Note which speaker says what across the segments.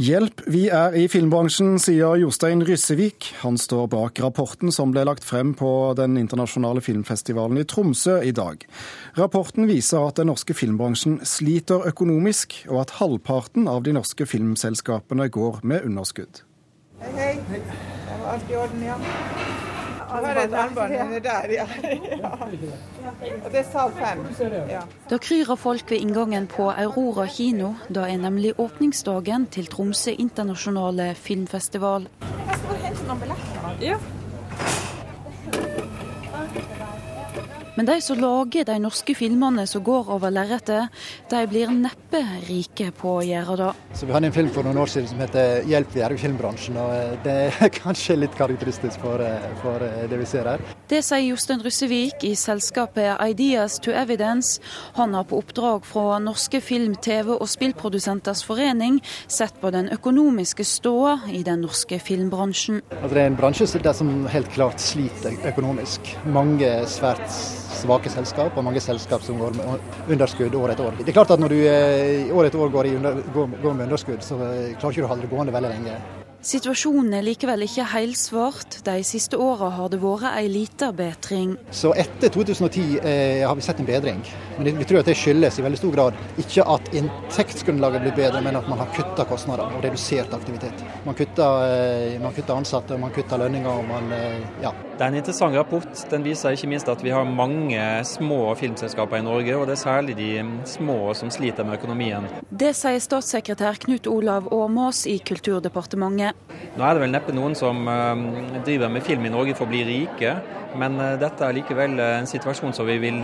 Speaker 1: Hjelp, vi er i filmbransjen, sier Jostein Ryssevik. Han står bak rapporten som ble lagt frem på den internasjonale filmfestivalen i Tromsø i dag. Rapporten viser at den norske filmbransjen sliter økonomisk, og at halvparten av de norske filmselskapene går med underskudd.
Speaker 2: Hei, hei. Det var alt i orden, ja. Du har et armbånd under der, ja. ja. Og det er sal fem. Ja.
Speaker 3: Da kryr av folk ved inngangen på Aurora kino. Da er nemlig åpningsdagen til Tromsø internasjonale filmfestival.
Speaker 2: Jeg skal bare hente noen billetter.
Speaker 3: Ja. Men de som lager de norske filmene som går over lerretet, de blir neppe rike på å gjøre det.
Speaker 4: Så Vi hadde en film for noen år siden som heter 'Hjelp, vi er i filmbransjen'. og eh, Det er kanskje litt karakteristisk for, eh, for eh, det vi ser her.
Speaker 3: Det sier Jostein Russevik i selskapet Ideas to Evidence. Han har på oppdrag fra Norske film-, TV- og spillprodusenters forening sett på den økonomiske ståa i den norske filmbransjen.
Speaker 4: Altså, det er en bransje som helt klart sliter økonomisk. Mange svært svake selskap, og mange selskap som går med underskudd år etter år. Det er klart at når du eh, år etter år går, under, går, går med underskudd, så eh, klarer ikke du å holde det gående veldig lenge.
Speaker 3: Situasjonen er likevel ikke helsvart. De siste åra har det vært ei lita bedring.
Speaker 4: Så etter 2010 eh, har vi sett en bedring. Men vi tror at det skyldes i veldig stor grad ikke at inntektsgrunnlaget blir bedre, men at man har kutta kostnader og redusert aktivitet. Man kutter, eh, man kutter ansatte, man kutter lønninger og man eh, ja.
Speaker 5: Det er en interessant rapport. Den viser ikke minst at vi har mange små filmselskaper i Norge, og det er særlig de små som sliter med økonomien.
Speaker 3: Det sier statssekretær Knut Olav Åmås i Kulturdepartementet.
Speaker 5: Nå er det vel neppe noen som eh, driver med film i Norge for å bli rike, men eh, dette er likevel eh, en situasjon som vi vil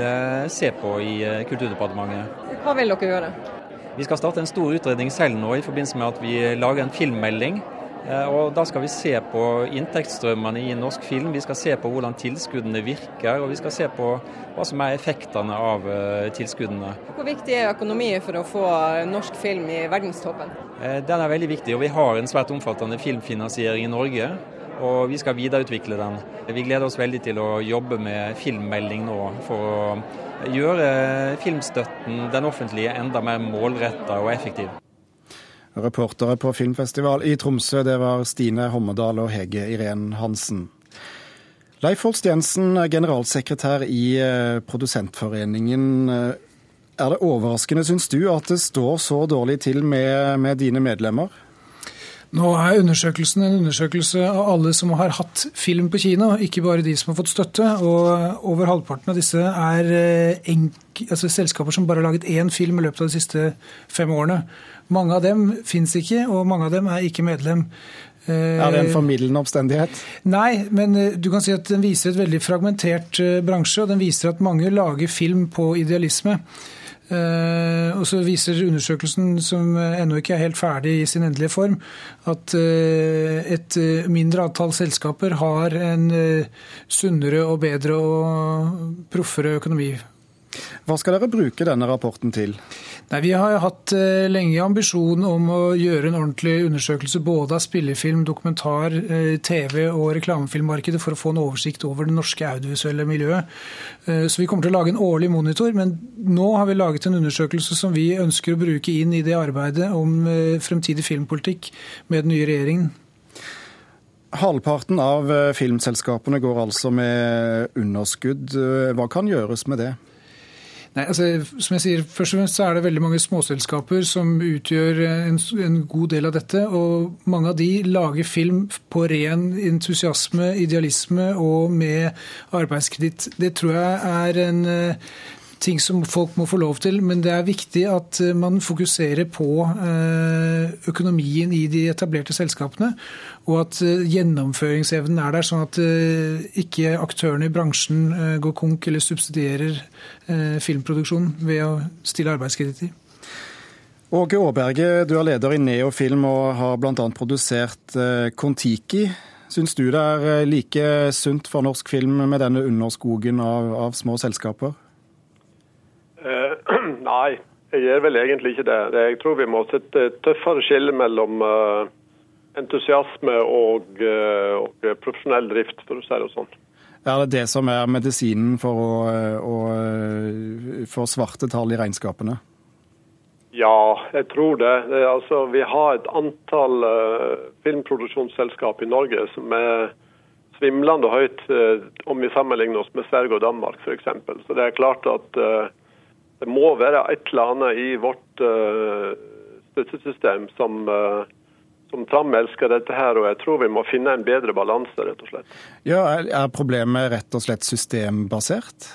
Speaker 5: se på i Kulturdepartementet.
Speaker 6: Hva vil dere gjøre?
Speaker 5: Vi skal starte en stor utredning selv nå i forbindelse med at vi lager en filmmelding. Og Da skal vi se på inntektsstrømmene i norsk film, vi skal se på hvordan tilskuddene virker, og vi skal se på hva som er effektene av tilskuddene.
Speaker 6: Hvor viktig er økonomi for å få norsk film i verdenstoppen?
Speaker 5: Eh, den er veldig viktig, og vi har en svært omfattende filmfinansiering i Norge. Og vi skal videreutvikle den. Vi gleder oss veldig til å jobbe med filmmelding nå, for å gjøre filmstøtten, den offentlige, enda mer målretta og effektiv.
Speaker 1: Reportere på filmfestival i Tromsø, det var Stine Hommedal og Hege Irén Hansen. Leif Holst Jensen, generalsekretær i eh, Produsentforeningen. Er det overraskende, syns du, at det står så dårlig til med, med dine medlemmer?
Speaker 7: Nå er undersøkelsen en undersøkelse av alle som har hatt film på kino, ikke bare de som har fått støtte. Og over halvparten av disse er eh, enk, altså selskaper som bare har laget én film i løpet av de siste fem årene. Mange av dem fins ikke, og mange av dem er ikke medlem.
Speaker 1: Eh, er det en formildende omstendighet?
Speaker 7: Nei, men eh, du kan si at den viser et veldig fragmentert bransje. Og den viser at mange lager film på idealisme. Uh, og så viser undersøkelsen, som ennå ikke er helt ferdig i sin endelige form, at uh, et mindre antall selskaper har en sunnere og bedre og proffere økonomi.
Speaker 1: Hva skal dere bruke denne rapporten til?
Speaker 7: Nei, Vi har hatt eh, lenge ambisjon om å gjøre en ordentlig undersøkelse både av spillefilm, dokumentar, eh, TV og reklamefilmmarkedet for å få en oversikt over det norske audiovisuelle miljøet. Eh, så Vi kommer til å lage en årlig monitor, men nå har vi laget en undersøkelse som vi ønsker å bruke inn i det arbeidet om fremtidig filmpolitikk med den nye regjeringen.
Speaker 1: Halvparten av filmselskapene går altså med underskudd. Hva kan gjøres med det?
Speaker 7: Nei, altså, som jeg sier, Først og fremst så er det veldig mange småselskaper som utgjør en, en, god del av dette. og Mange av de lager film på ren entusiasme, idealisme og med arbeidskreditt. Det tror jeg er en ting som folk må få lov til, men det er viktig at eh, man fokuserer på eh, økonomien i de etablerte selskapene, og at eh, gjennomføringsevnen er der, sånn at ikke aktørene i bransjen går konk eller subsidierer filmproduksjonen ved å stille arbeidskreditter.
Speaker 1: Åge Aaberge, du er leder i Neofilm og har bl.a. produsert Kon-Tiki. Syns du det er like sunt for norsk film med denne underskogen av, av små selskaper?
Speaker 8: Nei, jeg gjør vel egentlig ikke det. Jeg tror vi må sette et tøffere skille mellom uh, entusiasme og, uh, og, profesjonell drift, for å si det sånn.
Speaker 1: Er det det som er medisinen for å, å få svarte tall i regnskapene?
Speaker 8: Ja, jeg tror det. det altså, vi har et antall uh, filmproduksjonsselskap i Norge som er svimlende høyt uh, om vi sammenligner oss med Sverige og Danmark f.eks. Så det er klart at uh, det må være et eller annet i vårt støttesystem som, som framelsker dette her, og jeg tror vi må finne en bedre balanse, rett og slett.
Speaker 1: Ja, Er problemet rett og slett systembasert?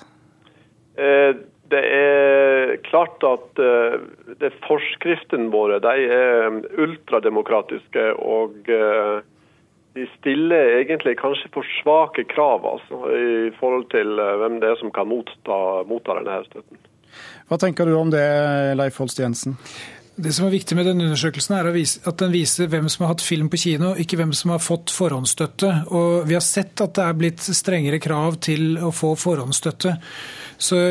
Speaker 8: Eh, det er klart at uh, det forskriftene våre de er ultrademokratiske. Og uh, de stiller egentlig kanskje for svake krav altså, i forhold til uh, hvem det er som kan motta, motta denne støtten.
Speaker 1: Hva tenker du om det, Leif Holst Jensen?
Speaker 7: Det som er viktig med denne undersøkelsen er at den viser hvem som har hatt film på kino, ikke hvem som har fått forhåndsstøtte. Og Vi har sett at det er blitt strengere krav til å få forhåndsstøtte. Så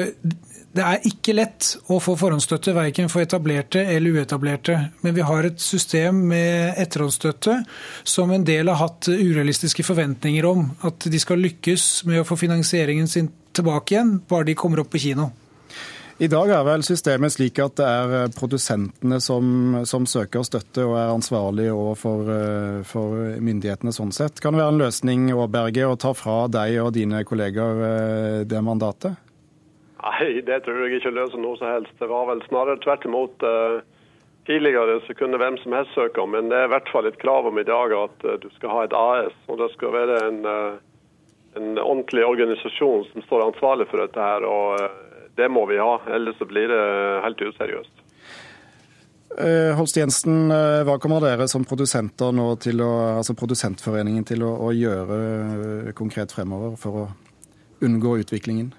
Speaker 7: det er ikke lett å få forhåndsstøtte, verken for etablerte eller uetablerte. Men vi har et system med etterhåndsstøtte som en del har hatt urealistiske forventninger om. At de skal lykkes med å få finansieringen sin tilbake igjen, bare de kommer opp på kino.
Speaker 1: I dag er vel systemet slik at det er produsentene som, som søker støtte og er ansvarlig overfor eh, for myndighetene sånn sett. Kan det være en løsning å ta fra deg og dine kolleger eh, det mandatet?
Speaker 8: Nei, det tror jeg ikke løser noe som helst. Det var vel snarere tvert imot. Tidligere så kunne hvem som helst søke om, men det er i hvert fall et krav om i dag at du skal ha et AS. Og det skal være en, en ordentlig organisasjon som står ansvarlig for dette her. og Det må vi ha, ellers så blir det helt useriøst.
Speaker 1: Holst Jensen, hva kommer dere som produsenter nå til å, altså Produsentforeningen til å, å gjøre konkret fremover for å unngå utviklingen?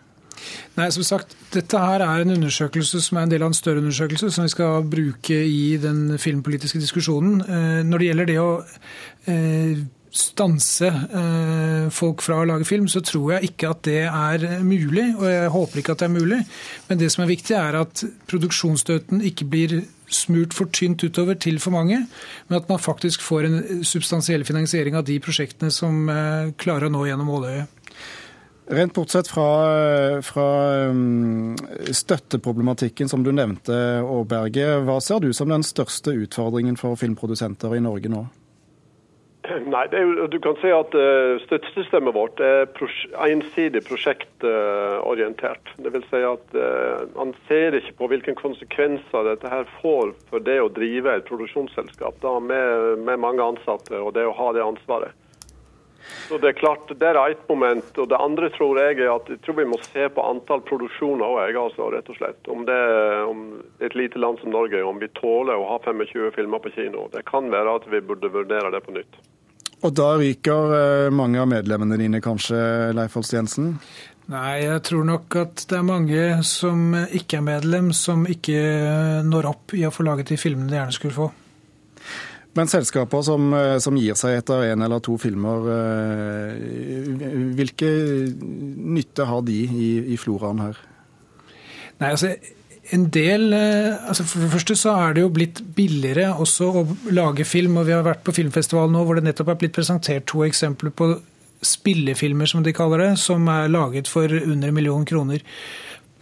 Speaker 7: Nei, som sagt, Dette her er en undersøkelse som er en del av en større undersøkelse som vi skal bruke i den filmpolitiske diskusjonen. Eh, når det gjelder det å eh, stanse eh, folk fra å lage film, så tror jeg ikke at det er mulig. Og jeg håper ikke at det er mulig. Men det som er viktig, er at produksjonsstøtten ikke blir smurt for tynt utover til for mange, men at man faktisk får en substansiell finansiering av de prosjektene som klarer å nå gjennom Åløyet.
Speaker 1: Rent bortsett fra, fra um, støtteproblematikken som du nevnte, Aaberge. Hva ser du som den største utfordringen for filmprodusenter i Norge nå?
Speaker 8: Nei, jo, Du kan si at uh, støttesystemet vårt er pros ensidig prosjektorientert. Det vil si at uh, Man ser ikke på hvilke konsekvenser dette her får for det å drive et produksjonsselskap da, med, med mange ansatte og det å ha det ansvaret. Så Det er klart, det er ett moment. og Det andre tror jeg er at jeg tror vi må se på antall produksjoner òg, altså, rett og slett. Om det om et lite land som Norge, om vi tåler å ha 25 filmer på kino. Det kan være at vi burde vurdere det på nytt.
Speaker 1: Og da ryker eh, mange av medlemmene dine kanskje, Leif Holst Jensen?
Speaker 7: Nei, jeg tror nok at det er mange som ikke er medlem, som ikke når opp i å få laget de filmene de gjerne skulle få.
Speaker 1: Men selskaper som, eh, som, gir seg etter én eller to filmer, eh, hvilke nytte har de i, i floraen her?
Speaker 7: Nei, altså en del eh, altså For det første så er det jo blitt billigere også å lage film. og Vi har vært på filmfestival nå hvor det nettopp er blitt presentert to eksempler på spillefilmer, som de kaller det, som er laget for under en million kroner.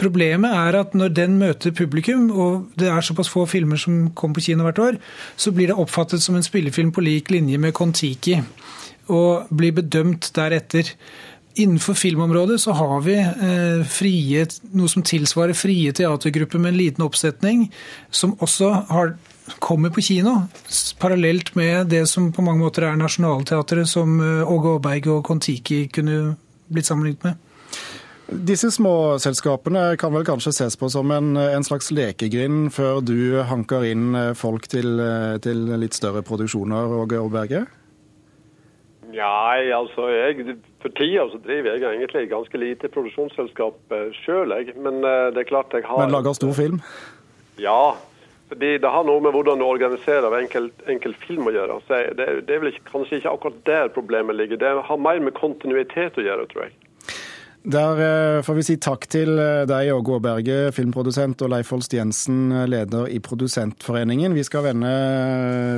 Speaker 7: Problemet er at når den møter publikum, og det er såpass få filmer som kommer på kino hvert år, så blir det oppfattet som en spillefilm på lik linje med Kon-Tiki, og blir bedømt deretter. Innenfor filmområdet så har vi eh, frie, noe som tilsvarer frie teatergrupper med en liten oppsetning, som også har, kommer på kino, parallelt med det som på mange måter er Nationaltheatret, som eh, Åge Aaberg og Kon-Tiki kunne blitt sammenlignet med.
Speaker 1: Disse små selskapene kan vel kanskje ses på som en, en slags lekegrind før du hanker inn eh, folk til, til litt større produksjoner, Åge Berge?
Speaker 8: Nei, altså jeg, For tida så driver jeg egentlig ganske lite produksjonsselskap eh, sjøl, jeg. Men det er klart jeg har
Speaker 1: Men lager stor film?
Speaker 8: Ja. fordi Det har noe med hvordan du organiserer enkelt, enkelt film å gjøre. Så det, det er vel ikke, kanskje ikke akkurat der problemet ligger. Det har mer med kontinuitet å gjøre, tror jeg.
Speaker 1: Der eh, får vi si takk til eh, deg, Åge Aaberge, filmprodusent, og Leif Holst Jensen, eh, leder i Produsentforeningen. Vi skal vende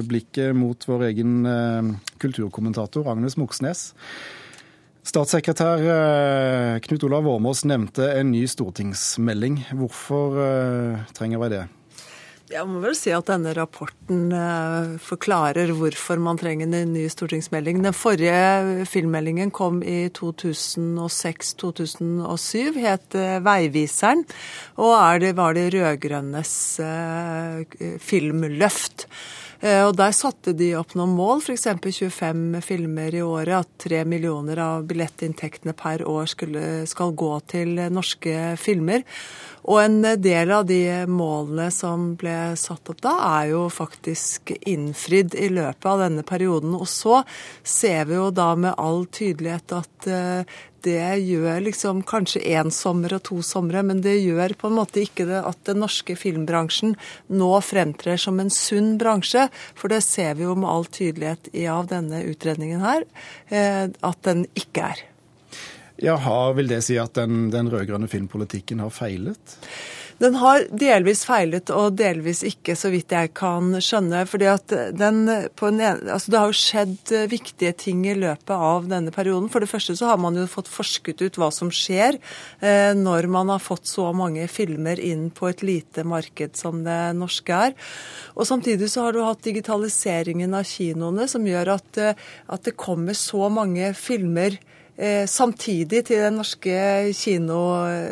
Speaker 1: blikket mot vår egen kulturkommentator Agnes Moxnes. Statssekretær Knut Olav Åmås nevnte en ny stortingsmelding. Hvorfor trenger vi det?
Speaker 9: Jeg må vel si at denne rapporten eh, forklarer hvorfor man trenger en ny stortingsmelding. Den forrige filmmeldingen kom i 2006-2007, het eh, Veiviseren, og det var det rød-grønnes eh, filmløft. Og Der satte de opp noen mål, f.eks. 25 filmer i året. At tre millioner av billettinntektene per år skulle, skal gå til norske filmer. Og en del av de målene som ble satt opp da, er jo faktisk innfridd i løpet av denne perioden. Og så ser vi jo da med all tydelighet at eh, det gjør liksom kanskje én sommer og to somre, men det gjør på en måte ikke det at den norske filmbransjen nå fremtrer som en sunn bransje. For det ser vi jo med all tydelighet av denne utredningen her, eh, at den ikke er.
Speaker 1: Jaha, Vil det si at den, den rød-grønne filmpolitikken har feilet?
Speaker 9: Den har delvis feilet og delvis ikke, så vidt jeg kan skjønne. fordi at den en, altså Det har jo skjedd viktige ting i løpet av denne perioden. For det første så har man jo fått forsket ut hva som skjer eh, når man har fått så mange filmer inn på et lite marked som det norske er. Og samtidig så har du hatt digitaliseringen av kinoene som gjør at, eh, at det kommer så mange filmer Eh, samtidig til den norske, kino,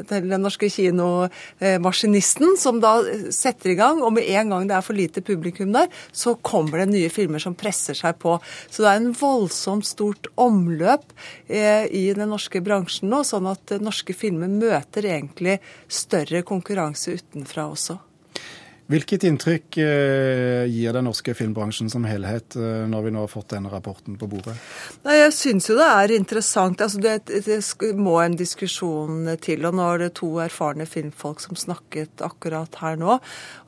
Speaker 9: til den norske kinomaskinisten, som da setter i gang. Og med en gang det er for lite publikum der, så kommer det nye filmer som presser seg på. Så det er en voldsomt stort omløp eh, i den norske bransjen nå, sånn at norske filmer møter egentlig større konkurranse utenfra også.
Speaker 1: Hvilket inntrykk eh, gir den norske filmbransjen som helhet, eh, når vi nå har fått denne rapporten på bordet?
Speaker 9: Nei, Jeg syns jo det er interessant. Altså det, det, må en diskusjon til. Og nå er det to erfarne filmfolk som snakket akkurat her nå.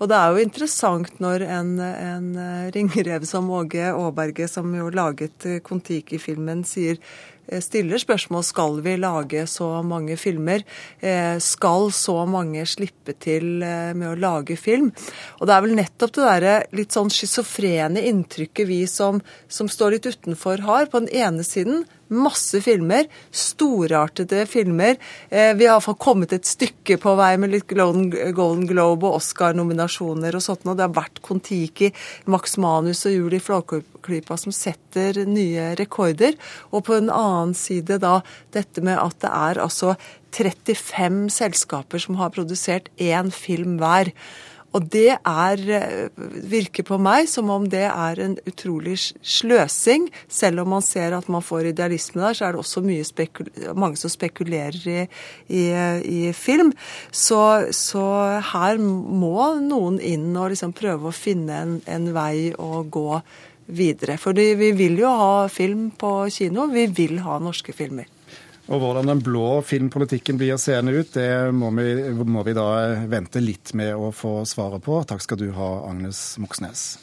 Speaker 9: Og det er jo interessant når en, en ringrev som Åge Aaberge, som jo laget Kon-Tiki-filmen, sier Eh, stiller spørsmål skal vi lage så mange filmer. Eh, skal så mange slippe til eh, med å lage film? Og det er vel nettopp det derre litt sånn schizofrene inntrykket vi som, som står litt utenfor har. På den ene siden Masse filmer. Storartede filmer. Eh, vi har iallfall kommet et stykke på vei med litt Golden Globe og Oscar-nominasjoner og sånt. Og det har vært Kon-Tiki, Max Manus og Juli Flåklypa som setter nye rekorder. Og på en annen side da dette med at det er altså 35 selskaper som har produsert én film hver. Og det er, eh, virker på meg som om det er en utrolig sløsing. Selv om man ser at man får idealisme der, så er det også mange som spekulerer i, i, i film. Så, så, her må noen inn og liksom prøve å finne en, en vei å gå videre. For vi vil jo ha film på kino. Vi vil ha norske filmer.
Speaker 1: Og hvordan den blå filmpolitikken blir seende ut, det må vi, må vi da vente litt med å få svaret på. Takk skal du ha, Agnes Moxnes.